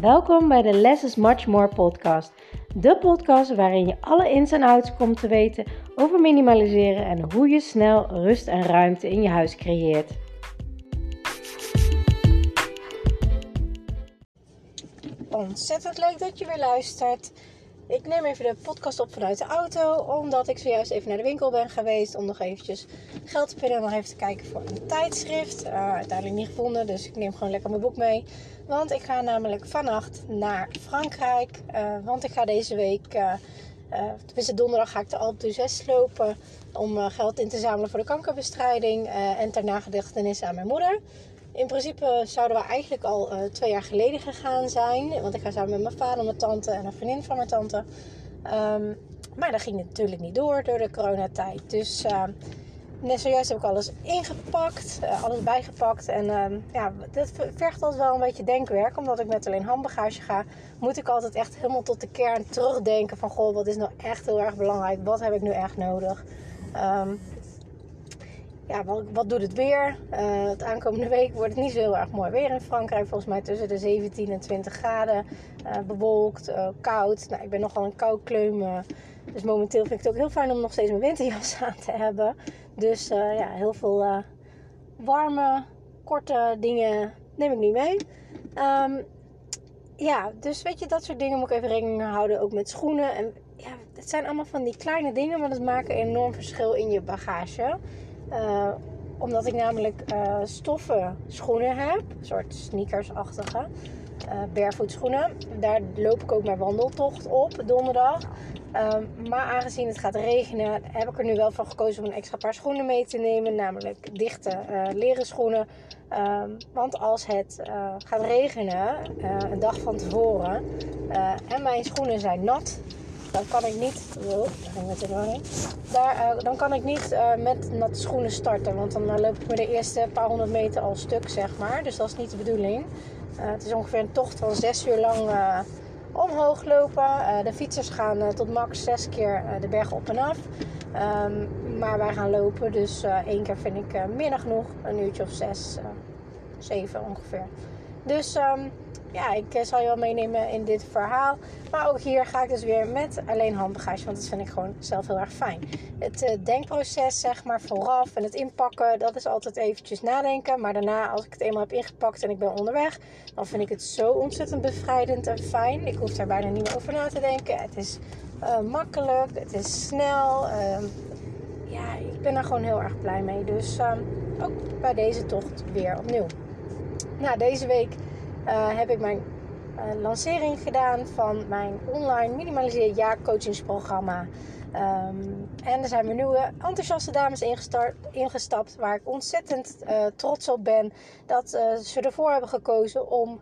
Welkom bij de Less is Much More podcast. De podcast waarin je alle ins en outs komt te weten over minimaliseren en hoe je snel rust en ruimte in je huis creëert. Ontzettend leuk dat je weer luistert. Ik neem even de podcast op vanuit de auto, omdat ik zojuist even naar de winkel ben geweest om nog eventjes geld te pinnen en nog even te kijken voor een tijdschrift. Uh, uiteindelijk niet gevonden, dus ik neem gewoon lekker mijn boek mee. Want ik ga namelijk vannacht naar Frankrijk, uh, want ik ga deze week, uh, tenminste donderdag ga ik de Alpe d'Huez lopen om geld in te zamelen voor de kankerbestrijding en ter nagedachtenis aan mijn moeder. In principe zouden we eigenlijk al uh, twee jaar geleden gegaan zijn. Want ik ga samen met mijn vader, mijn tante en een vriendin van mijn tante. Um, maar dat ging natuurlijk niet door door de coronatijd. Dus uh, net zojuist heb ik alles ingepakt, uh, alles bijgepakt. En uh, ja, dat vergt altijd wel een beetje denkwerk. Omdat ik met alleen handbagage ga, moet ik altijd echt helemaal tot de kern terugdenken. Van goh, wat is nou echt heel erg belangrijk? Wat heb ik nu echt nodig? Um, ja, wat, wat doet het weer? Uh, het aankomende week wordt het niet zo heel erg mooi weer in Frankrijk. Volgens mij tussen de 17 en 20 graden. Uh, bewolkt, uh, koud. Nou, ik ben nogal een koudkleum. dus momenteel vind ik het ook heel fijn om nog steeds mijn winterjas aan te hebben. Dus ja, heel veel warme, korte dingen neem ik niet mee. Um, ja, dus weet je, dat soort dingen moet ik even rekening houden. Ook met schoenen. En ja, het zijn allemaal van die kleine dingen, maar dat maken enorm verschil in je bagage. Uh, omdat ik namelijk uh, stoffen schoenen heb, een soort sneakersachtige, uh, barefoot schoenen. Daar loop ik ook mijn wandeltocht op donderdag. Uh, maar aangezien het gaat regenen, heb ik er nu wel voor gekozen om een extra paar schoenen mee te nemen, namelijk dichte leren schoenen. Ehm, want als het gaat regenen, een dag van tevoren, en mijn schoenen zijn nat, dan kan ik niet. Oh, daar uh, dan kan ik niet uh, met natte schoenen starten. Want dan uh, loop ik me de eerste paar honderd meter al stuk, zeg maar. Dus dat is niet de bedoeling. het is ongeveer een tocht van zes uur lang omhoog lopen. de fietsers gaan tot max zes keer de berg op en af. Um, maar wij gaan lopen. Dus één keer vind ik meer genoeg. Een uurtje of zes, zeven ongeveer. Dus um, ja, ik eh, zal je wel meenemen in dit verhaal. Maar ook hier ga ik dus weer met alleen handbagage. Want dat vind ik gewoon zelf heel erg fijn. Het uh, denkproces, zeg maar, vooraf en het inpakken, dat is altijd eventjes nadenken. Maar daarna, als ik het eenmaal heb ingepakt en ik ben onderweg, dan vind ik het zo ontzettend bevrijdend en fijn. Ik hoef daar bijna niet meer over na te denken. Het is uh, makkelijk, het is snel. Uh, ja, ik ben daar gewoon heel erg blij mee. Dus ehm, ook bij deze tocht weer opnieuw. Nou, deze week heb ik mijn uh, lancering gedaan van mijn online minimaliseer jaar coachingsprogramma. Um, en er zijn weer nieuwe enthousiaste dames ingestapt waar ik ontzettend uh, trots op ben dat ze ervoor hebben gekozen om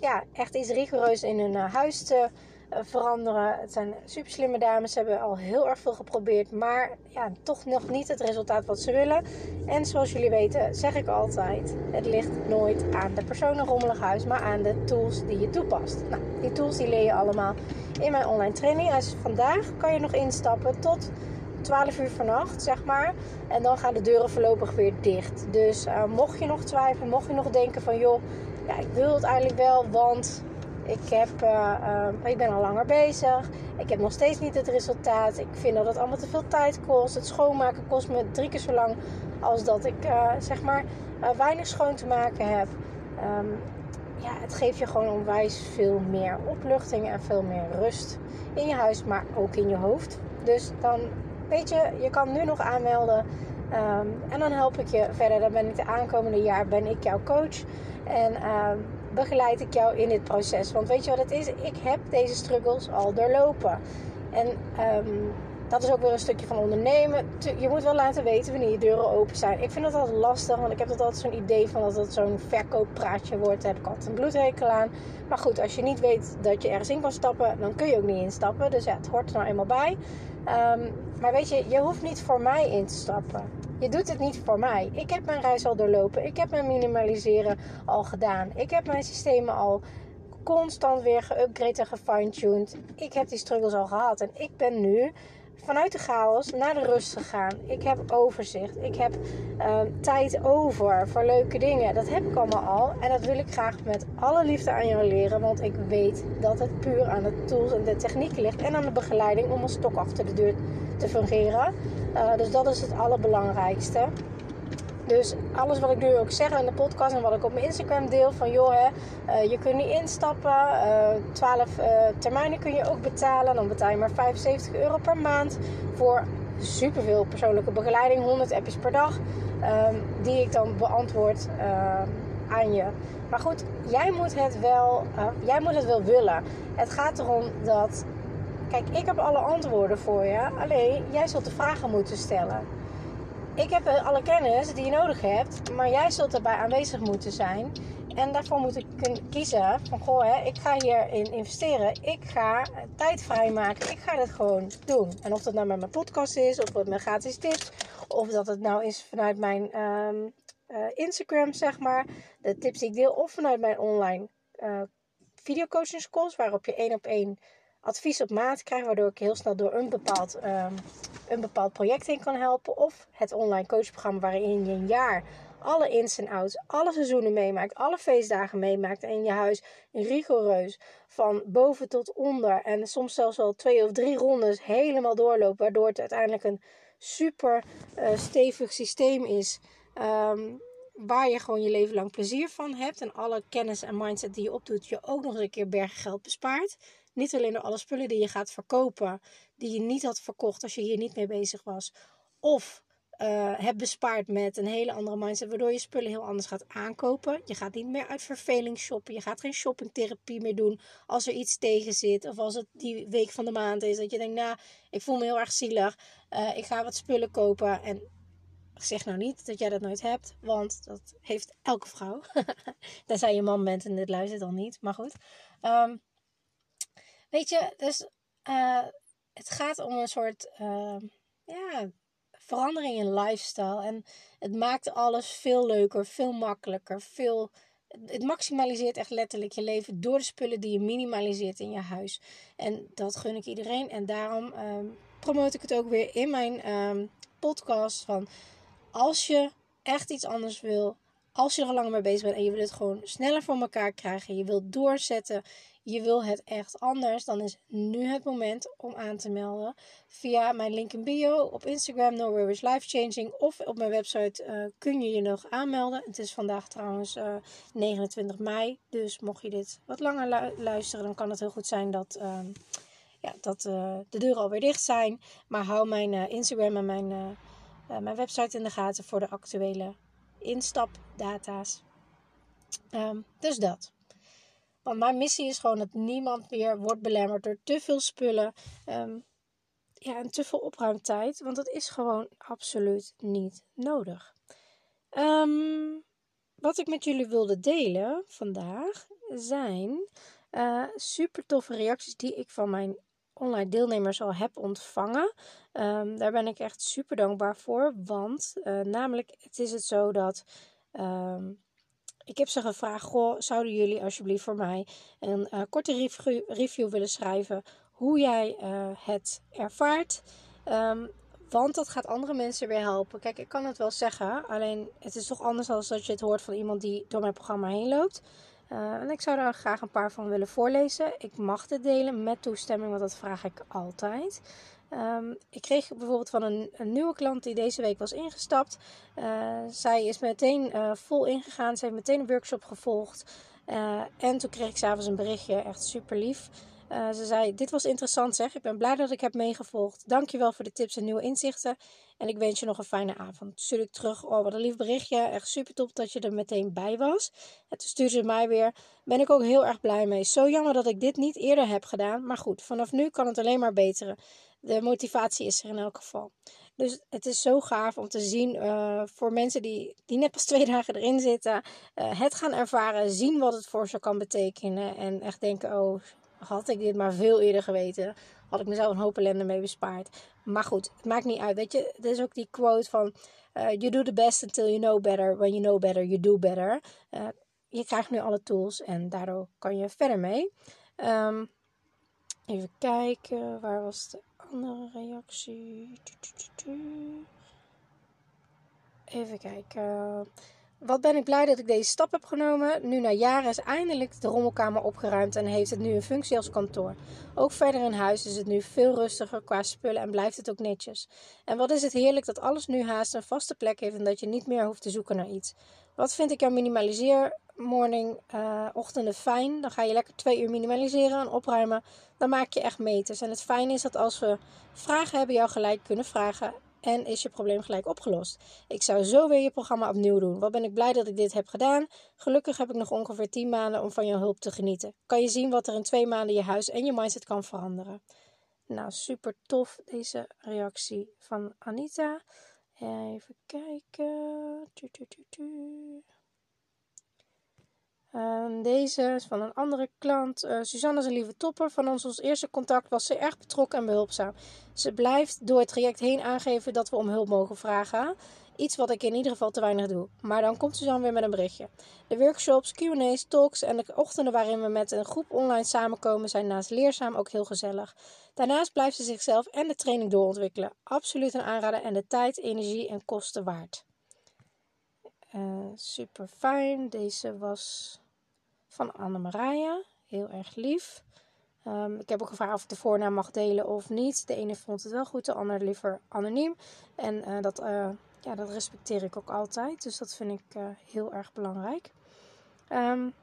ja, echt iets rigoureus in hun huis te eh, veranderen. Het zijn super slimme dames. Ze hebben al heel erg veel geprobeerd. Maar ja, toch nog niet het resultaat wat ze willen. En zoals jullie weten, zeg ik altijd: het ligt nooit aan de persoon rommelig huis, maar aan de tools die je toepast. Nou, die tools die leer je allemaal in mijn online training. Dus vandaag kan je nog instappen tot 12 uur vannacht, zeg maar. En dan gaan de deuren voorlopig weer dicht. Dus uh, mocht je nog twijfelen, mocht je nog denken van joh, ja, ik wil het eigenlijk wel, want ik, heb, uh, uh, ik ben al langer bezig. Ik heb nog steeds niet het resultaat. Ik vind dat het allemaal te veel tijd kost. Het schoonmaken kost me drie keer zo lang als dat ik uh, zeg maar weinig schoon te maken heb. Um, ja, het geeft je gewoon onwijs veel meer opluchting en veel meer rust in je huis, maar ook in je hoofd. Dus dan weet je, je kan nu nog aanmelden. Um, en dan help ik je verder. Dan ben ik de aankomende jaar ben ik jouw coach. En begeleid ik jou in dit proces. Want weet je wat het is? Ik heb deze struggles al doorlopen. En um, dat is ook weer een stukje van ondernemen. Je moet wel laten weten wanneer je deuren open zijn. Ik vind dat altijd lastig, want ik heb altijd zo'n idee van dat het zo'n verkooppraatje wordt. Daar heb ik altijd een bloedhekel aan. Maar goed, als je niet weet dat je ergens in kan stappen, dan kun je ook niet instappen. Dus ja, het hoort er nou eenmaal bij. Um, maar weet je, je hoeft niet voor mij in te stappen. Je doet het niet voor mij. Ik heb mijn reis al doorlopen. Ik heb mijn minimaliseren al gedaan. Ik heb mijn systemen al constant weer geüpgrade en gefine-tuned. Ik heb die struggles al gehad. En ik ben nu vanuit de chaos naar de rust gegaan. Ik heb overzicht. Ik heb ehm, tijd over voor leuke dingen. Dat heb ik allemaal al. En dat wil ik graag met alle liefde aan jou leren. Want ik weet dat het puur aan de tools en de techniek ligt. En aan de begeleiding om een stok achter de deur te fungeren. Uh, dus dat is het allerbelangrijkste. Dus alles wat ik nu ook zeg in de podcast en wat ik op mijn Instagram deel van joh, hè, uh, je kunt niet instappen. Uh, eh, 12 uh, eh, termijnen kun je ook betalen. Dan betaal je maar 75 euro per maand voor superveel persoonlijke begeleiding, 100 appjes per dag, um, die ik dan beantwoord aan je. Maar goed, jij moet het wel, jij moet het wel willen. Het gaat erom dat, kijk, ik heb alle antwoorden voor je. Alleen jij zult de vragen moeten stellen ik heb eh, alle kennis die je nodig hebt, maar jij zult erbij aanwezig moeten zijn. En daarvoor moet ik kiezen van, goh, hè, ik ga hierin investeren. Ik ga tijd vrijmaken. Ik ga dit gewoon doen. En of dat nou met mijn podcast is, of met mijn gratis tips, of dat het nou is vanuit mijn um, uh, Instagram, zeg maar. De tips die ik deel, of vanuit mijn online uh, videocoachingscalls, waarop je één op één advies op maat krijg, waardoor ik heel snel door een bepaald, um, een bepaald project heen kan helpen. Of het online coachprogramma waarin je een jaar alle ins en outs, alle seizoenen meemaakt, alle feestdagen meemaakt en in je huis rigoureus van boven tot onder en soms zelfs wel twee of drie rondes helemaal doorloopt, waardoor het uiteindelijk een super uh, stevig systeem is. Um, waar je gewoon je leven lang plezier van hebt en alle kennis en mindset die je opdoet, je ook nog eens een keer bergen geld bespaart. Niet alleen door alle spullen die je gaat verkopen, die je niet had verkocht als je hier niet mee bezig was. Of uh, hebt bespaard met een hele andere mindset, waardoor je spullen heel anders gaat aankopen. Je gaat niet meer uit verveling shoppen. Je gaat geen shoppingtherapie meer doen als er iets tegen zit. Of als het die week van de maand is. Dat je denkt, nou, ik voel me heel erg zielig. Uh, ik ga wat spullen kopen. En zeg nou niet dat jij dat nooit hebt, want dat heeft elke vrouw. Tenzij je man bent en dit luistert dan niet, maar goed. Um, Weet je, dus uh, het gaat om een soort uh, ja, verandering in lifestyle. En het maakt alles veel leuker, veel makkelijker, veel. Het maximaliseert echt letterlijk je leven door de spullen die je minimaliseert in je huis. En dat gun ik iedereen. En daarom um, promote ik het ook weer in mijn um, podcast. Van als je echt iets anders wil, als je er al langer mee bezig bent en je wil het gewoon sneller voor elkaar krijgen, je wilt doorzetten, je wil het echt anders, dan is nu het moment om aan te melden via mijn link in bio op Instagram, No Worries Life Changing, of op mijn website uh, kun je je nog aanmelden. Het is vandaag trouwens uh, eh, 29 mei, dus mocht je dit wat langer luisteren, dan kan het heel goed zijn dat, uh, ja, dat uh, de deuren alweer dicht zijn. Maar hou mijn Instagram en mijn, mijn website in de gaten voor de actuele instapdata's. Um, dus dat. Want mijn missie is gewoon dat niemand meer wordt belemmerd door te veel spullen. Um, ja, en te veel opruimtijd. Want dat is gewoon absoluut niet nodig. Um, wat ik met jullie wilde delen vandaag zijn uh, super toffe reacties die ik van mijn online deelnemers al heb ontvangen. Um, daar ben ik echt super dankbaar voor. Want uh, namelijk, het is het zo dat. Um, ik heb ze gevraagd: Goh, zouden jullie alsjeblieft voor mij een uh, korte review, willen schrijven hoe jij uh, het ervaart? Um, want dat gaat andere mensen weer helpen. Kijk, ik kan het wel zeggen, alleen het is toch anders dan dat je het hoort van iemand die door mijn programma heen loopt. Uh, en ik zou er graag een paar van willen voorlezen. Ik mag dit delen met toestemming, want dat vraag ik altijd. Um, ik kreeg bijvoorbeeld van een, een, nieuwe klant die deze week was ingestapt. Uh, zij is meteen uh, vol ingegaan. Ze heeft meteen een workshop gevolgd. En toen kreeg ik s'avonds een berichtje, echt super lief. Ze zei: Dit was interessant, zeg. Ik ben blij dat ik heb meegevolgd. Dankjewel voor de tips en nieuwe inzichten. En ik wens je nog een fijne avond. Stuur ik terug. Oh, wat een lief berichtje. Echt super top dat je er meteen bij was. En toen stuurde ze mij weer. Ben ik ook heel erg blij mee. Zo jammer dat ik dit niet eerder heb gedaan. Maar goed, vanaf nu kan het alleen maar beteren de motivatie is er in elk geval. Dus het is zo gaaf om te zien uh, voor mensen die, die net pas twee dagen erin zitten, uh, het gaan ervaren, zien wat het voor ze kan betekenen en echt denken, oh, had ik dit maar veel eerder geweten, had ik mezelf een hoop ellende mee bespaard. Maar goed, het maakt niet uit. Weet je, er is ook die quote van, uh, you do the best until you know better. When you know better, you do better. je krijgt nu alle tools en daardoor kan je verder mee. Um, Even kijken, waar was de andere reactie. Even kijken. Wat ben ik blij dat ik deze stap heb genomen. Nu na jaren is eindelijk de rommelkamer opgeruimd en heeft het nu een functie als kantoor. Ook verder in huis is het nu veel rustiger qua spullen en blijft het ook netjes. En wat is het heerlijk dat alles nu haast een vaste plek heeft en dat je niet meer hoeft te zoeken naar iets. Wat vind ik aan minimaliseer morning uh, ochtenden fijn? Dan ga je lekker twee uur minimaliseren en opruimen. Dan maak je echt meters. En het fijne is dat als we vragen hebben, jou gelijk kunnen vragen en is je probleem gelijk opgelost. Ik zou zo weer je programma opnieuw doen. Wat ben ik blij dat ik dit heb gedaan. Gelukkig heb ik nog ongeveer 10 maanden om van jouw hulp te genieten. Kan je zien wat er in twee maanden je huis en je mindset kan veranderen. Nou, super tof deze reactie van Anita. Even kijken. Ehm, deze is van een andere klant. Uh, Suzanne is een lieve topper. Van ons, ons eerste contact was ze erg betrokken en behulpzaam. Ze blijft door het traject heen aangeven dat we om hulp mogen vragen. Iets wat ik in ieder geval te weinig doe. Maar dan komt Suzanne weer met een berichtje. De workshops, QA's, talks en de ochtenden waarin we met een groep online samenkomen zijn naast leerzaam ook heel gezellig. Daarnaast blijft ze zichzelf en de training doorontwikkelen. Absoluut een aanrader en de tijd, energie en kosten waard. Uh, super fijn. Deze was van Anne-Maria. Heel erg lief. Um, ik heb ook gevraagd of ik de voornaam mag delen of niet. De ene vond het wel goed, de ander liever anoniem. En uh, dat, uh, ja, dat respecteer ik ook altijd. Dus dat vind ik uh, heel erg belangrijk. Um,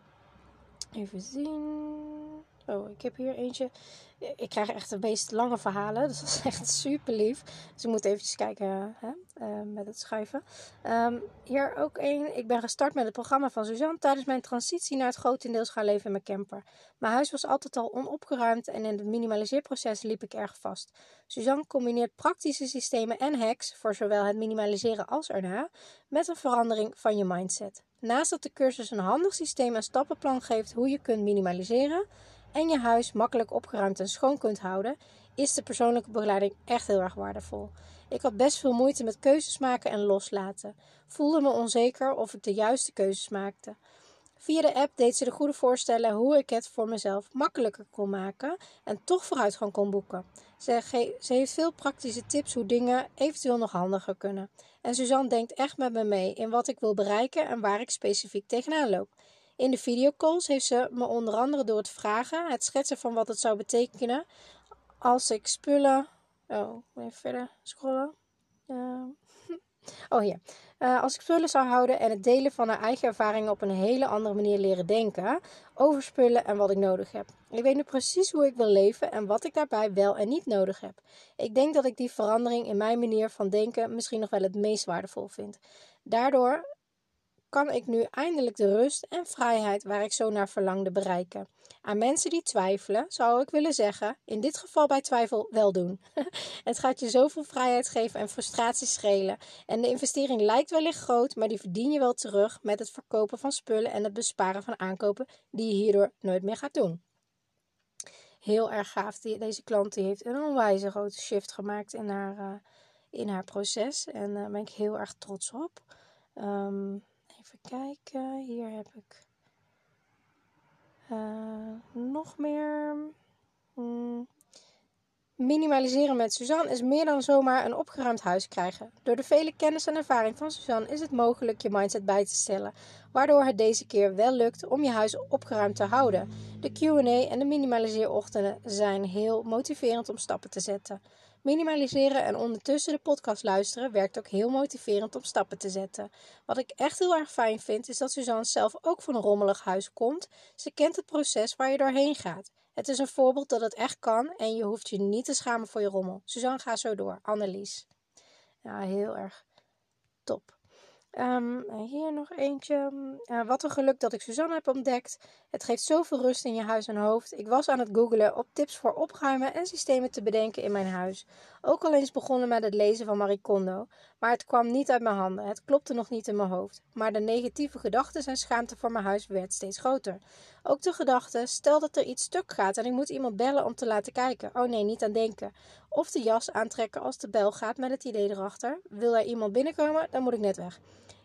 even zien. Oh, ik heb hier eentje. Ik krijg echt de meest lange verhalen. Dus dat is echt super lief. Dus ik moet eventjes kijken hè, uh, met het schuiven. Um, hier ook één. Ik ben gestart met het programma van Suzanne tijdens mijn transitie naar het grotendeels gaan leven in mijn camper. Mijn huis was altijd al onopgeruimd en in het minimaliseerproces liep ik erg vast. Suzanne combineert praktische systemen en hacks voor zowel het minimaliseren als erna met een verandering van je mindset. Naast dat de cursus een handig systeem en stappenplan geeft hoe je kunt minimaliseren en je huis makkelijk opgeruimd en schoon kunt houden, is de persoonlijke begeleiding echt heel erg waardevol. Ik had best veel moeite met keuzes maken en loslaten. Voelde me onzeker of ik de juiste keuzes maakte. Via de app deed ze de goede voorstellen hoe ik het voor mezelf makkelijker kon maken en toch vooruitgang kon boeken. Ze, ze heeft veel praktische tips hoe dingen eventueel nog handiger kunnen. En Suzanne denkt echt met me mee in wat ik wil bereiken en waar ik specifiek tegenaan loop. In de videocalls heeft ze me onder andere door het vragen, het schetsen van wat het zou betekenen als ik spullen. Oh, even verder scrollen. Uh, oh hier. Uh, als ik spullen zou houden en het delen van haar eigen ervaringen op een hele andere manier leren denken over spullen en wat ik nodig heb. Ik weet nu precies hoe ik wil leven en wat ik daarbij wel en niet nodig heb. Ik denk dat ik die verandering in mijn manier van denken misschien nog wel het meest waardevol vind. Daardoor kan ik nu eindelijk de rust en vrijheid waar ik zo naar verlangde bereiken. Aan mensen die twijfelen, zou ik willen zeggen: in dit geval bij twijfel wel doen. het gaat je zoveel vrijheid geven en frustratie schelen. En de investering lijkt wellicht groot, maar die verdien je wel terug met het verkopen van spullen en het besparen van aankopen die je hierdoor nooit meer gaat doen. Heel erg gaaf. Deze klant die heeft een onwijs grote shift gemaakt in haar, uh, in haar proces. En daar ben ik heel erg trots op. Um, Even kijken. Hier heb ik uh, nog meer. Hmm. Minimaliseren met Suzanne is meer dan zomaar een opgeruimd huis krijgen. Door de vele kennis en ervaring van Suzanne is het mogelijk je mindset bij te stellen, waardoor het deze keer wel lukt om je huis opgeruimd te houden. De QA en de minimaliseerochtenden zijn heel motiverend om stappen te zetten. Minimaliseren en ondertussen de podcast luisteren werkt ook heel motiverend om stappen te zetten. Wat ik echt heel erg fijn vind, is dat Suzanne zelf ook van een rommelig huis komt. Ze kent het proces waar je doorheen gaat. Het is een voorbeeld dat het echt kan en je hoeft je niet te schamen voor je rommel. Suzanne, ga zo door. Annelies. Ja, heel erg top. Um, hier nog eentje. Uh, wat een geluk dat ik Suzanne heb ontdekt. Het geeft zoveel rust in je huis en hoofd. Ik was aan het googelen op tips voor opruimen en systemen te bedenken in mijn huis. Ook al eens begonnen met het lezen van Marie Kondo. Maar het kwam niet uit mijn handen. Het klopte nog niet in mijn hoofd. Maar de negatieve gedachten en schaamte voor mijn huis werd steeds groter. Ook de gedachte, stel dat er iets stuk gaat en ik moet iemand bellen om te laten kijken. Oh nee, niet aan denken. Of de jas aantrekken als de bel gaat met het idee erachter. Wil er iemand binnenkomen, dan moet ik net weg.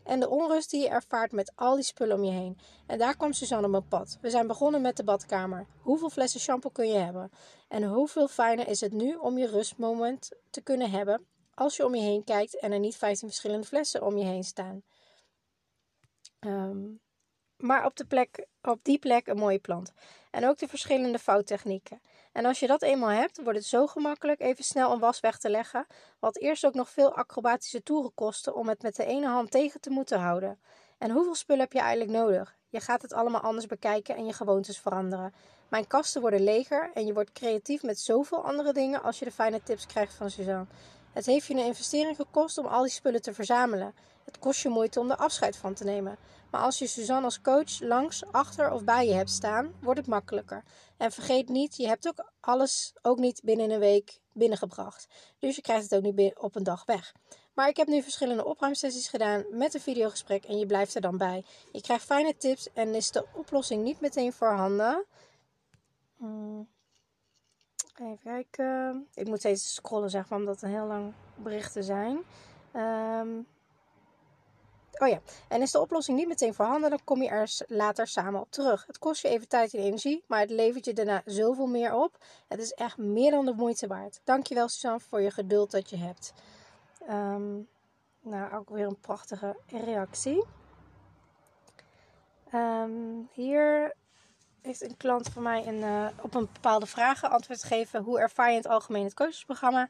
en de onrust die je ervaart met al die spullen om je heen. En daar kwam Suzanne op mijn pad. We zijn begonnen met de badkamer. Hoeveel flessen shampoo kun je hebben? En hoeveel fijner is het nu om je rustmoment te kunnen hebben als je om je heen kijkt en er niet 15 verschillende flessen om je heen staan. Um, maar op, de plek, op die plek een mooie plant. En ook de verschillende vouwtechnieken. En als je dat eenmaal hebt, wordt het zo gemakkelijk even snel een was weg te leggen. Wat eerst ook nog veel acrobatische toeren kostte om het met de ene hand tegen te moeten houden. En hoeveel spullen heb je eigenlijk nodig? Je gaat het allemaal anders bekijken en je gewoontes veranderen. Mijn kasten worden leger en je wordt creatief met zoveel andere dingen als je de fijne tips krijgt van Suzanne. Het heeft je een investering gekost om al die spullen te verzamelen. Het kost je moeite om er afscheid van te nemen. Maar als je Suzanne als coach langs, achter of bij je hebt staan, wordt het makkelijker. En vergeet niet, je hebt ook alles ook niet binnen een week binnengebracht. Dus je krijgt het ook niet op een dag weg. Maar ik heb nu verschillende opruimsessies gedaan met een videogesprek en je blijft er dan bij. Je krijgt fijne tips en is de oplossing niet meteen voorhanden. Hmm. Even kijken. Ik moet steeds scrollen, zeg maar, omdat een heel lang berichten zijn. Um, Oh ja, en is de oplossing niet meteen voorhanden, dan kom je er later samen op terug. Het kost je even tijd en energie, maar het levert je daarna zoveel meer op. Het is echt meer dan de moeite waard. Dankjewel Suzanne voor je geduld dat je hebt. Um, nou, ook weer een prachtige reactie. Um, hier heeft een klant van mij een, uh, op een bepaalde vraag antwoord gegeven. Hoe ervaar je in het algemeen het coachesprogramma?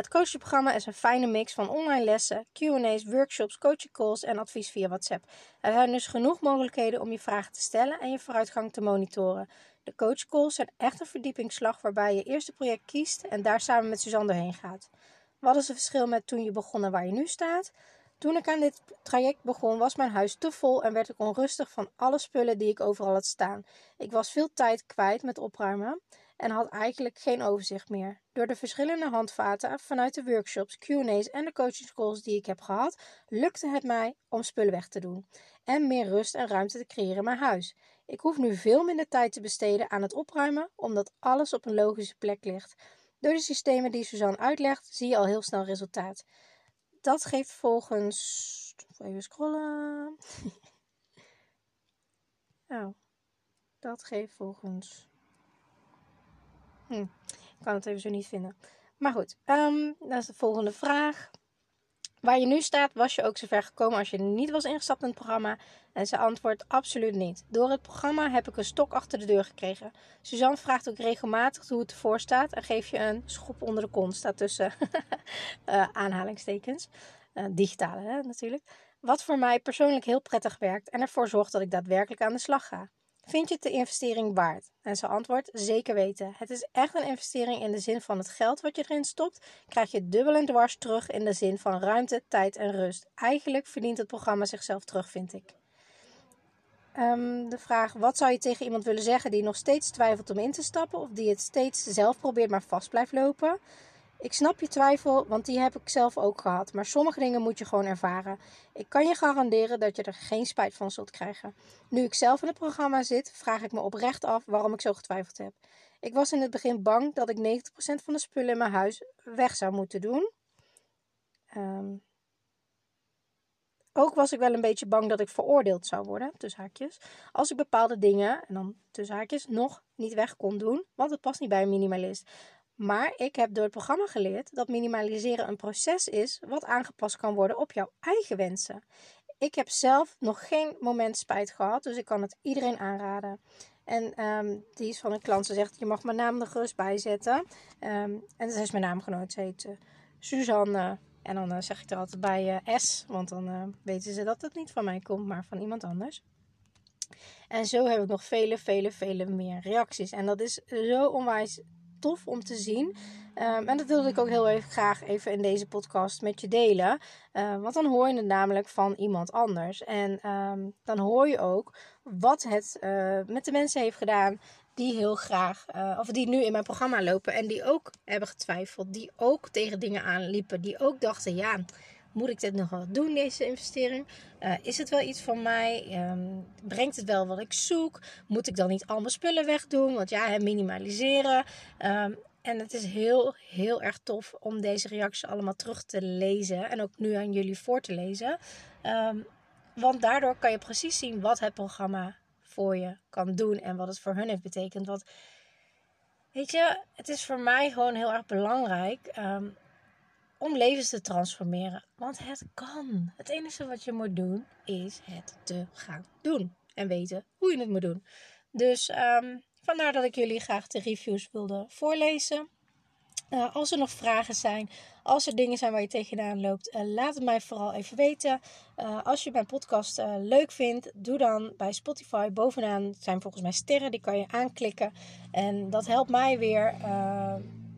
Het coachingprogramma is een fijne mix van online lessen, Q&A's, workshops, coaching calls en advies via WhatsApp. Er zijn dus genoeg mogelijkheden om je vragen te stellen en je vooruitgang te monitoren. De coachcalls zijn echt een verdiepingsslag waarbij je eerst het project kiest en daar samen met Suzanne doorheen gaat. Wat is het verschil met toen je begon en waar je nu staat? Toen ik aan dit traject begon, was mijn huis te vol en werd ik onrustig van alle spullen die ik overal had staan. Ik was veel tijd kwijt met opruimen en had eigenlijk geen overzicht meer. Door de verschillende handvaten vanuit de workshops, Q&A's en de coaching die ik heb gehad, lukte het mij om spullen weg te doen en meer rust en ruimte te creëren in mijn huis. Ik hoef nu veel minder tijd te besteden aan het opruimen, omdat alles op een logische plek ligt. Door de systemen die Suzanne uitlegt, zie je al heel snel resultaat. Dat geeft volgens. Even scrollen. oh. Dat geeft volgens. Hm, ik kan het even zo niet vinden. Maar goed, um, dat is de volgende vraag. Waar je nu staat, was je ook zover gekomen als je niet was ingestapt in het programma? En ze antwoordt absoluut niet. Door het programma heb ik een stok achter de deur gekregen. Suzanne vraagt ook regelmatig hoe het ervoor staat en geef je een schop onder de kont. Staat tussen uh, aanhalingstekens. Uh, digitale hè, natuurlijk. Wat voor mij persoonlijk heel prettig werkt en ervoor zorgt dat ik daadwerkelijk aan de slag ga. Vind je het de investering waard? En ze antwoordt: zeker weten. Het is echt een investering in de zin van het geld wat je erin stopt, krijg je dubbel en dwars terug in de zin van ruimte, tijd en rust. Eigenlijk verdient het programma zichzelf terug, vind ik. Um, de vraag: wat zou je tegen iemand willen zeggen die nog steeds twijfelt om in te stappen of die het steeds zelf probeert maar vast blijft lopen? Ik snap je twijfel, want die heb ik zelf ook gehad. Maar sommige dingen moet je gewoon ervaren. Ik kan je garanderen dat je er geen spijt van zult krijgen. Nu ik zelf in het programma zit, vraag ik me oprecht af waarom ik zo getwijfeld heb. Ik was in het begin bang dat ik 90% van de spullen in mijn huis weg zou moeten doen. Um, ook was ik wel een beetje bang dat ik veroordeeld zou worden, tussen haakjes, als ik bepaalde dingen, en dan tussen haakjes, nog niet weg kon doen, want het past niet bij een minimalist. Maar ik heb door het programma geleerd dat minimaliseren een proces is wat aangepast kan worden op jouw eigen wensen. Ik heb zelf nog geen moment spijt gehad, dus ik kan het iedereen aanraden. En um, die is van een klant. Ze zegt: Je mag mijn naam er gerust bij zetten. Um, en ze is mijn naamgenoot. Ze heet uh, Suzanne. En dan uh, zeg ik er altijd bij uh, S, want dan weten ze dat het niet van mij komt, maar van iemand anders. En zo heb ik nog vele, vele, vele meer reacties. En dat is zo onwijs tof om te zien. Um, en dat wilde ik ook heel even graag even in deze podcast met je delen. Uh, want dan hoor je het namelijk van iemand anders. En um, dan hoor je ook wat het uh, met de mensen heeft gedaan die heel graag, uh, of die nu in mijn programma lopen en die ook hebben getwijfeld, die ook tegen dingen aanliepen, die ook dachten: ja, moet ik dit nog wel doen, deze investering? Uh, is het wel iets van mij? Um, brengt het wel wat ik zoek? Moet ik dan niet al mijn spullen wegdoen? Want ja, minimaliseren. Um, en het is heel, heel erg tof om deze reacties allemaal terug te lezen. En ook nu aan jullie voor te lezen. Um, Want daardoor kan je precies zien wat het programma voor je kan doen en wat het voor hun heeft betekend. Want weet je, het is voor mij gewoon heel erg belangrijk ehm, om levens te transformeren. Want het kan. Het enige wat je moet doen is het te gaan doen en weten hoe je het moet doen. Dus ehm, vandaar dat ik jullie graag de reviews wilde voorlezen. Uh, als er nog vragen zijn, als er dingen zijn waar je tegenaan loopt, uh, laat het mij vooral even weten. Uh, als je mijn podcast leuk vindt, doe dan bij Spotify bovenaan zijn volgens mij sterren, die kan je aanklikken. En dat helpt mij weer.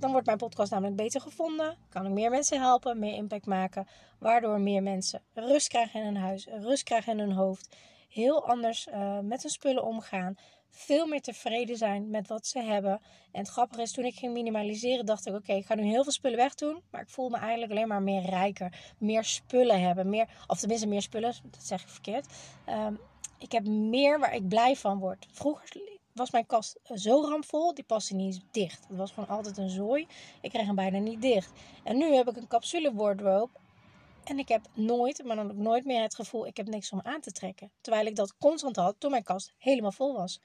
Dan wordt mijn podcast namelijk beter gevonden. Kan ik meer mensen helpen, meer impact maken. Waardoor meer mensen rust krijgen in hun huis, rust krijgen in hun hoofd. Heel anders met hun spullen omgaan veel meer tevreden zijn met wat ze hebben. En het grappige is, toen ik ging minimaliseren, dacht ik: oké, ik ga nu heel veel spullen wegdoen. Maar ik voel me eigenlijk alleen maar meer rijker. Meer spullen hebben. Meer, of tenminste, meer spullen, dat zeg ik verkeerd. Um, ik heb meer waar ik blij van word. Vroeger was mijn kast zo ramvol, die paste niet eens dicht. Het was gewoon altijd een zooi. Ik kreeg hem bijna niet dicht. En nu heb ik een capsule wardrobe. En ik heb nooit, maar dan ook nooit meer het gevoel, ik heb niks om aan te trekken. Terwijl ik dat constant had toen mijn kast helemaal vol was.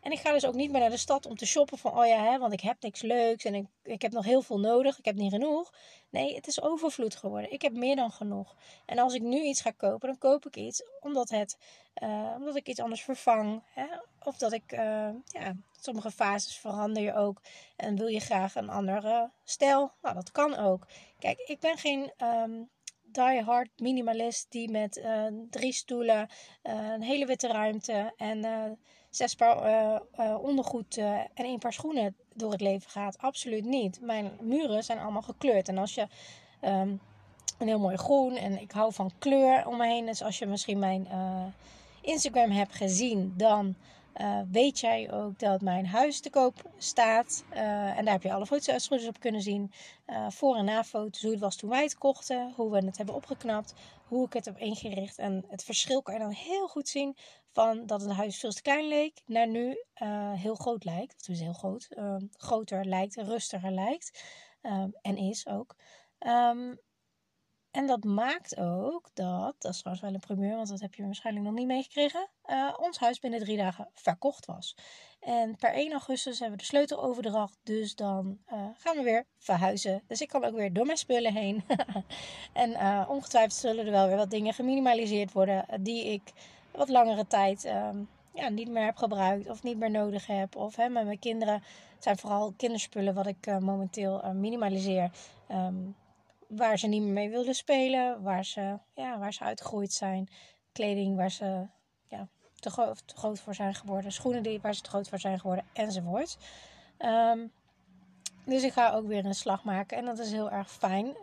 En ik ga dus ook niet meer naar de stad om te shoppen van, oh ja, hè, want ik heb niks leuks en ik, ik heb nog heel veel nodig. Ik heb niet genoeg. Nee, het is overvloed geworden. Ik heb meer dan genoeg. En als ik nu iets ga kopen, dan koop ik iets omdat, het, uh, omdat ik iets anders vervang. Hè? Of dat ik, uh, ja, sommige fases verander je ook. En wil je graag een andere stijl? Nou, dat kan ook. Kijk, ik ben geen... Um, die hard minimalist die met uh, drie stoelen, een hele witte ruimte en zes paar uh, ondergoed uh, en één paar schoenen door het leven gaat. Absoluut niet. Mijn muren zijn allemaal gekleurd. En als je um, een heel mooi groen en ik hou van kleur om me heen. Dus als je misschien mijn Instagram hebt gezien, dan weet jij ook dat mijn huis te koop staat. en daar heb je alle foto's op kunnen zien. voor- en na-foto's, hoe het was toen wij het kochten. Hoe we het hebben opgeknapt. Hoe ik het heb ingericht. En het verschil kan je dan heel goed zien van dat het huis veel te klein leek naar nu uh, heel groot lijkt. Of is heel groot. Uh, groter lijkt, rustiger lijkt. Uh, en is ook. Um, en dat maakt ook dat, dat is trouwens wel een primeur, want dat heb je waarschijnlijk nog niet meegekregen, uh, ons huis binnen drie dagen verkocht was. En per 1 augustus hebben we de sleuteloverdracht, dus dan uh, gaan we weer verhuizen. Dus ik kan ook weer door mijn spullen heen. en uh, ongetwijfeld zullen er wel weer wat dingen geminimaliseerd worden die ik wat langere tijd um, ja, niet meer heb gebruikt of niet meer nodig heb. Of hè, met mijn kinderen, het zijn vooral kinderspullen wat ik momenteel minimaliseer. Um, waar ze niet meer mee wilden spelen, waar ze, ja, waar ze uitgegroeid zijn. Kleding waar ze ja, te, te groot voor zijn geworden. Schoenen die, waar ze te groot voor zijn geworden, enzovoort. Um, dus ik ga ook weer een slag maken en dat is heel erg fijn.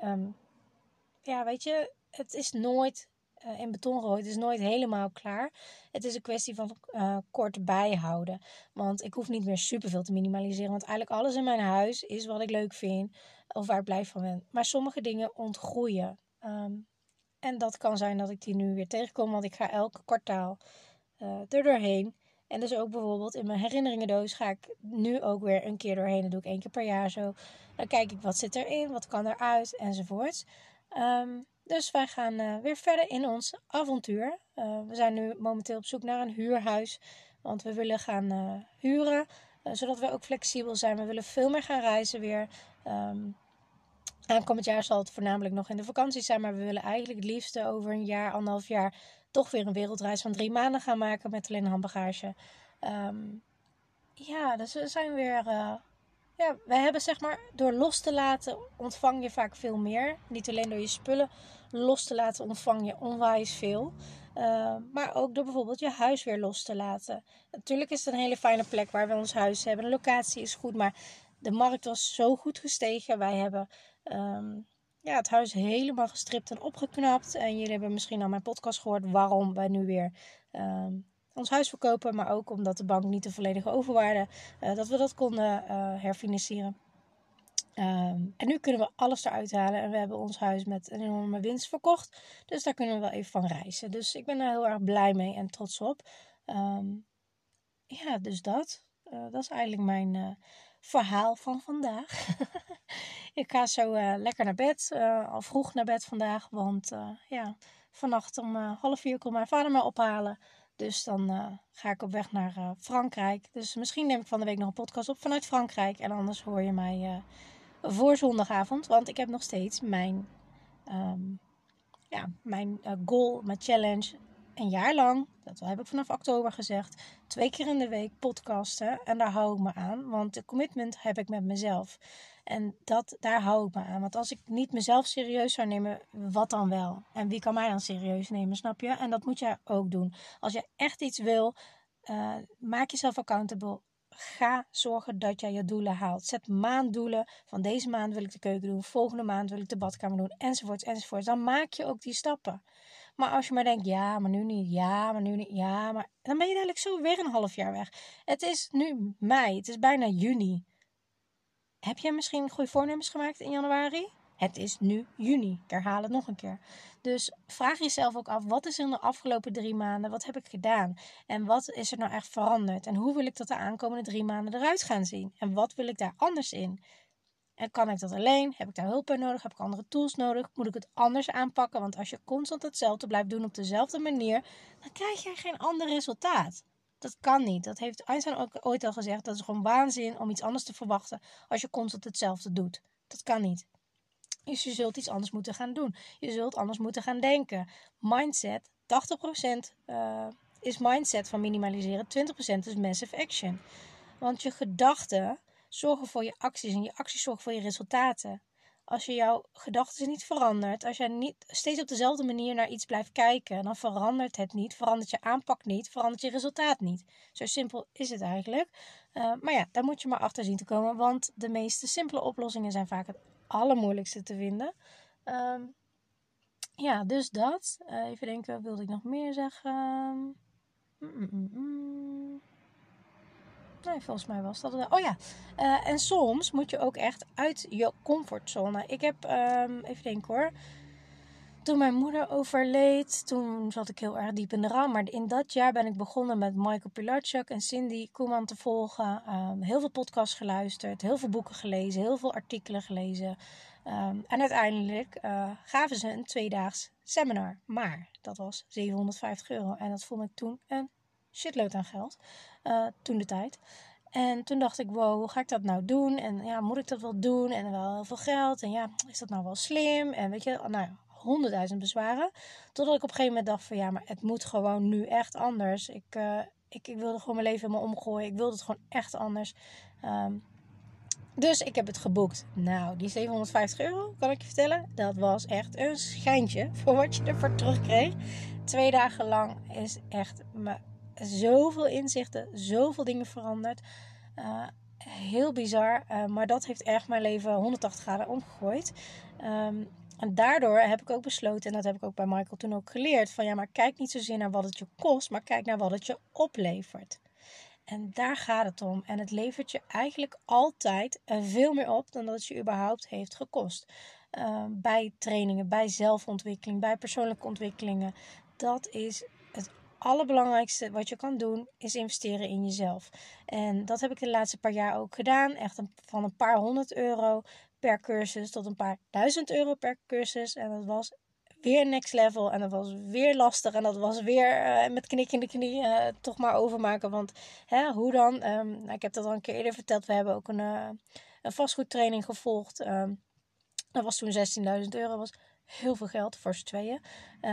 ja, weet je, het is nooit uh, in beton gegooid. Het is nooit helemaal klaar. Het is een kwestie van uh, kort bijhouden. Want ik hoef niet meer superveel te minimaliseren. Want eigenlijk alles in mijn huis is wat ik leuk vind. Of waar ik blij van ben. Maar sommige dingen ontgroeien. Um, en dat kan zijn dat ik die nu weer tegenkom. Want ik ga elke kwartaal uh, er doorheen. En dus ook bijvoorbeeld in mijn herinneringendoos ga ik nu ook weer een keer doorheen. Dat doe ik één keer per jaar zo. Dan kijk ik wat zit erin, wat kan eruit enzovoort. Um, dus wij gaan uh, weer verder in ons avontuur. Uh, we zijn nu momenteel op zoek naar een huurhuis. Want we willen gaan uh, huren. zodat we ook flexibel zijn. We willen veel meer gaan reizen weer. Um, aankomend jaar zal het voornamelijk nog in de vakantie zijn. Maar we willen eigenlijk het liefste over een jaar, anderhalf jaar... toch weer een wereldreis van drie maanden gaan maken met alleen handbagage. Um, ja, dus we zijn weer ja, we hebben zeg maar, door los te laten ontvang je vaak veel meer. Niet alleen door je spullen los te laten ontvang je onwijs veel. Uh, maar ook door bijvoorbeeld je huis weer los te laten. Natuurlijk is het een hele fijne plek waar we ons huis hebben. De locatie is goed, maar de markt was zo goed gestegen. Wij hebben um, ja, het huis helemaal gestript en opgeknapt. En jullie hebben misschien al mijn podcast gehoord waarom wij nu weer um, ons huis verkopen. Maar ook omdat de bank niet de volledige overwaarde, uh, dat we dat konden uh, herfinancieren. Um, en nu kunnen we alles eruit halen. En we hebben ons huis met een enorme winst verkocht. Dus daar kunnen we wel even van reizen. Dus ik ben er heel erg blij mee en trots op. Um, ja, dus dat. Uh, dat is eigenlijk mijn uh, verhaal van vandaag. ik ga zo uh, lekker naar bed. al vroeg naar bed vandaag. Want ja, vannacht om half vier komt mijn vader me ophalen. Dus dan ga ik op weg naar Frankrijk. Dus misschien neem ik van de week nog een podcast op vanuit Frankrijk. En anders hoor je mij voor zondagavond. Want ik heb nog steeds mijn, ehm, ja, mijn goal, mijn challenge een jaar lang, dat heb ik vanaf oktober gezegd, twee keer in de week podcasten. En daar hou ik me aan, want de commitment heb ik met mezelf. En dat, daar hou ik me aan. Want als ik niet mezelf serieus zou nemen, wat dan wel? En wie kan mij dan serieus nemen, snap je? En dat moet jij ook doen. Als je echt iets wil, uh, maak jezelf accountable. Ga zorgen dat jij je doelen haalt. Zet maanddoelen. Van deze maand wil ik de keuken doen. Volgende maand wil ik de badkamer doen. Enzovoorts, enzovoorts. Dan maak je ook die stappen. Maar als je maar denkt, ja, maar nu niet, ja, maar nu niet, ja, maar... Dan ben je eigenlijk zo weer een half jaar weg. Het is nu mei, het is bijna juni. Heb jij misschien goede voornemens gemaakt in januari? Het is nu juni. Ik herhaal het nog een keer. Dus vraag jezelf ook af: wat is er in de afgelopen drie maanden? Wat heb ik gedaan? En wat is er nou echt veranderd? En hoe wil ik dat de aankomende drie maanden eruit gaan zien? En wat wil ik daar anders in? En kan ik dat alleen? Heb ik daar hulp bij nodig? Heb ik andere tools nodig? Moet ik het anders aanpakken? Want als je constant hetzelfde blijft doen op dezelfde manier, dan krijg je geen ander resultaat. Dat kan niet. Dat heeft Einstein ook ooit al gezegd. Dat is gewoon waanzin om iets anders te verwachten als je constant hetzelfde doet. Dat kan niet. Dus je zult iets anders moeten gaan doen. Je zult anders moeten gaan denken. Mindset, 80% uh, eh, is mindset van minimaliseren, 20% is massive action. Want je gedachten zorgen voor je acties en je acties zorgen voor je resultaten. Als je jouw gedachten niet verandert, als jij niet steeds op dezelfde manier naar iets blijft kijken, dan verandert het niet, verandert je aanpak niet, verandert je resultaat niet. Zo simpel is het eigenlijk. Uh, maar ja, daar moet je maar achter zien te komen, want de meeste simpele oplossingen zijn vaak het allermoeilijkste te vinden. Uh, ja, dus dat. Uh, even denken, wilde ik nog meer zeggen? Mm -mm -mm. Nee, volgens mij was dat het. Oh ja, uh, en soms moet je ook echt uit je comfortzone. Ik heb, um, even denken hoor. Toen mijn moeder overleed, toen zat ik heel erg diep in de ram. Maar in dat jaar ben ik begonnen met Michael Pilarchuk en Cindy Koeman te volgen. Um, heel veel podcasts geluisterd, heel veel boeken gelezen, heel veel artikelen gelezen. Um, en uiteindelijk uh, gaven ze een tweedaags seminar. Maar dat was 750 euro. En dat vond ik toen een shitload aan geld. Uh, toen de tijd. En toen dacht ik, wow, hoe ga ik dat nou doen? En ja, moet ik dat wel doen? En wel heel veel geld. En ja, is dat nou wel slim? En weet je, nou ja, honderdduizend bezwaren. Totdat ik op een gegeven moment dacht van ja, maar het moet gewoon nu echt anders. Ik, uh, ik, ik wilde gewoon mijn leven helemaal omgooien. Ik wilde het gewoon echt anders. Um, dus ik heb het geboekt. Nou, die 750 euro, kan ik je vertellen, dat was echt een schijntje voor wat je ervoor terugkreeg. Twee dagen lang is echt zoveel inzichten, zoveel dingen veranderd. Uh, heel bizar, uh, maar dat heeft echt mijn leven 180 graden omgegooid. Um, en daardoor heb ik ook besloten, en dat heb ik ook bij Michael toen ook geleerd, van ja, maar kijk niet zozeer naar wat het je kost, maar kijk naar wat het je oplevert. En daar gaat het om. En het levert je eigenlijk altijd veel meer op dan dat het je überhaupt heeft gekost. Uh, bij trainingen, bij zelfontwikkeling, bij persoonlijke ontwikkelingen. Dat is allerbelangrijkste wat je kan doen is investeren in jezelf. En dat heb ik de laatste paar jaar ook gedaan. Echt van een paar honderd euro per cursus tot een paar duizend euro per cursus. En dat was weer next level. En dat was weer lastig. En dat was weer uh, met knik in de knie uh, toch maar overmaken. Want hè, hoe dan? Um, ik heb dat al een keer eerder verteld. We hebben ook een, uh, een vastgoedtraining gevolgd. Um, dat was toen 16.000 euro. was heel veel geld voor z'n tweeën. Uh,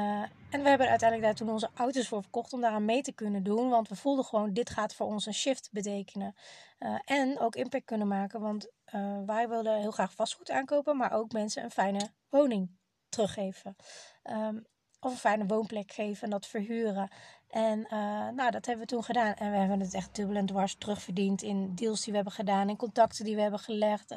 en we hebben uiteindelijk daar toen onze auto's voor verkocht om daaraan mee te kunnen doen. Want we voelden gewoon, dit gaat voor ons een shift betekenen. Uh, en ook impact kunnen maken, want uh, wij wilden heel graag vastgoed aankopen, maar ook mensen een fijne woning teruggeven. Um, of een fijne woonplek geven en dat verhuren. En nou, dat hebben we toen gedaan. En we hebben het echt dubbel en dwars terugverdiend in deals die we hebben gedaan, in contacten die we hebben gelegd.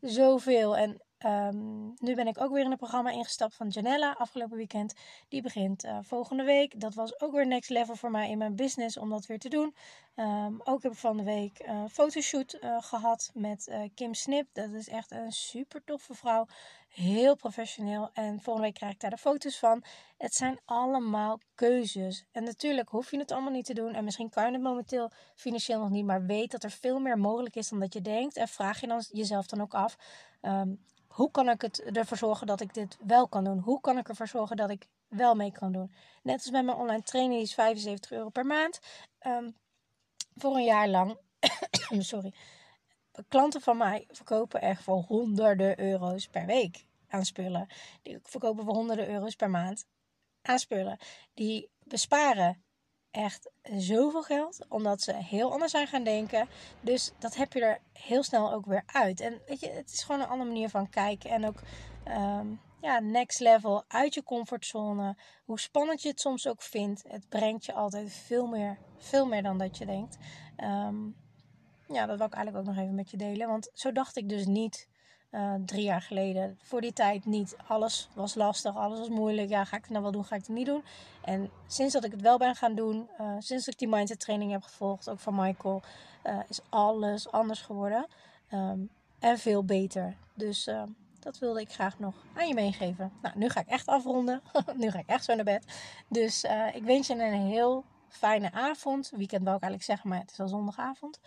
zoveel. En Um, nu ben ik ook weer in een programma ingestapt van Janella afgelopen weekend. Die begint uh, volgende week. Dat was ook weer next level voor mij in mijn business om dat weer te doen. Um, ook heb ik van de week een fotoshoot uh, gehad met Kim Snip. Dat is echt een super toffe vrouw. Heel professioneel. En volgende week krijg ik daar de foto's van. Het zijn allemaal keuzes. En natuurlijk hoef je het allemaal niet te doen. En misschien kan je het momenteel financieel nog niet. Maar weet dat er veel meer mogelijk is dan dat je denkt. En vraag je dan jezelf dan ook af. Ehm, hoe kan ik het ervoor zorgen dat ik dit wel kan doen? Hoe kan ik ervoor zorgen dat ik wel mee kan doen? Net als met mijn online training, die is 75 euro per maand. Ehm, voor een jaar lang. Sorry. Klanten van mij verkopen echt voor honderden euro's per week aan spullen. Die verkopen voor honderden euro's per maand aan spullen. Die besparen echt zoveel geld, omdat ze heel anders zijn gaan denken. Dus dat heb je er heel snel ook weer uit. En weet je, het is gewoon een andere manier van kijken. En ook ehm, ja, next level uit je comfortzone. Hoe spannend je het soms ook vindt. Het brengt je altijd veel meer, veel meer dan dat je denkt. Ehm, ja, dat wil ik eigenlijk ook nog even met je delen. Want zo dacht ik dus niet uh, drie jaar geleden. Voor die tijd niet. Alles was lastig, alles was moeilijk. Ja, ga ik het nou wel doen, ga ik het niet doen? En sinds dat ik het wel ben gaan doen, uh, sinds ik die mindset training heb gevolgd, ook van Michael, uh, is alles anders geworden. Um, en veel beter. Dus dat wilde ik graag nog aan je meegeven. Nou, nu ga ik echt afronden. nu ga ik echt zo naar bed. Dus ik wens je een heel fijne avond. Weekend wou ik eigenlijk zeggen, maar het is al zondagavond.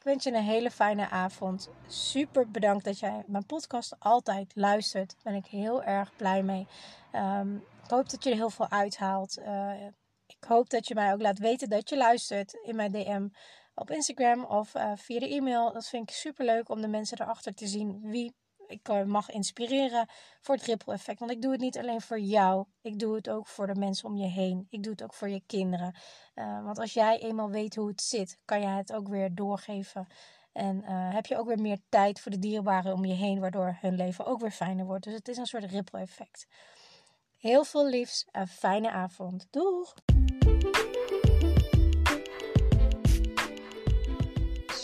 Ik wens je een hele fijne avond. Super bedankt dat jij mijn podcast altijd luistert. Daar ben ik heel erg blij mee. Um, ik hoop dat je er heel veel uithaalt. Uh, ik hoop dat je mij ook laat weten dat je luistert in mijn DM op Instagram of uh, via de e-mail. Dat vind ik super leuk om de mensen erachter te zien wie ik eh, mag inspireren voor het ripple effect. Want ik doe het niet alleen voor jou. Ik doe het ook voor de mensen om je heen. Ik doe het ook voor je kinderen. Uh, want als jij eenmaal weet hoe het zit, kan je het ook weer doorgeven. En uh, heb je ook weer meer tijd voor de dierbaren om je heen, waardoor hun leven ook weer fijner wordt. Dus het is een soort ripple effect. Heel veel liefs, een fijne avond. Doeg!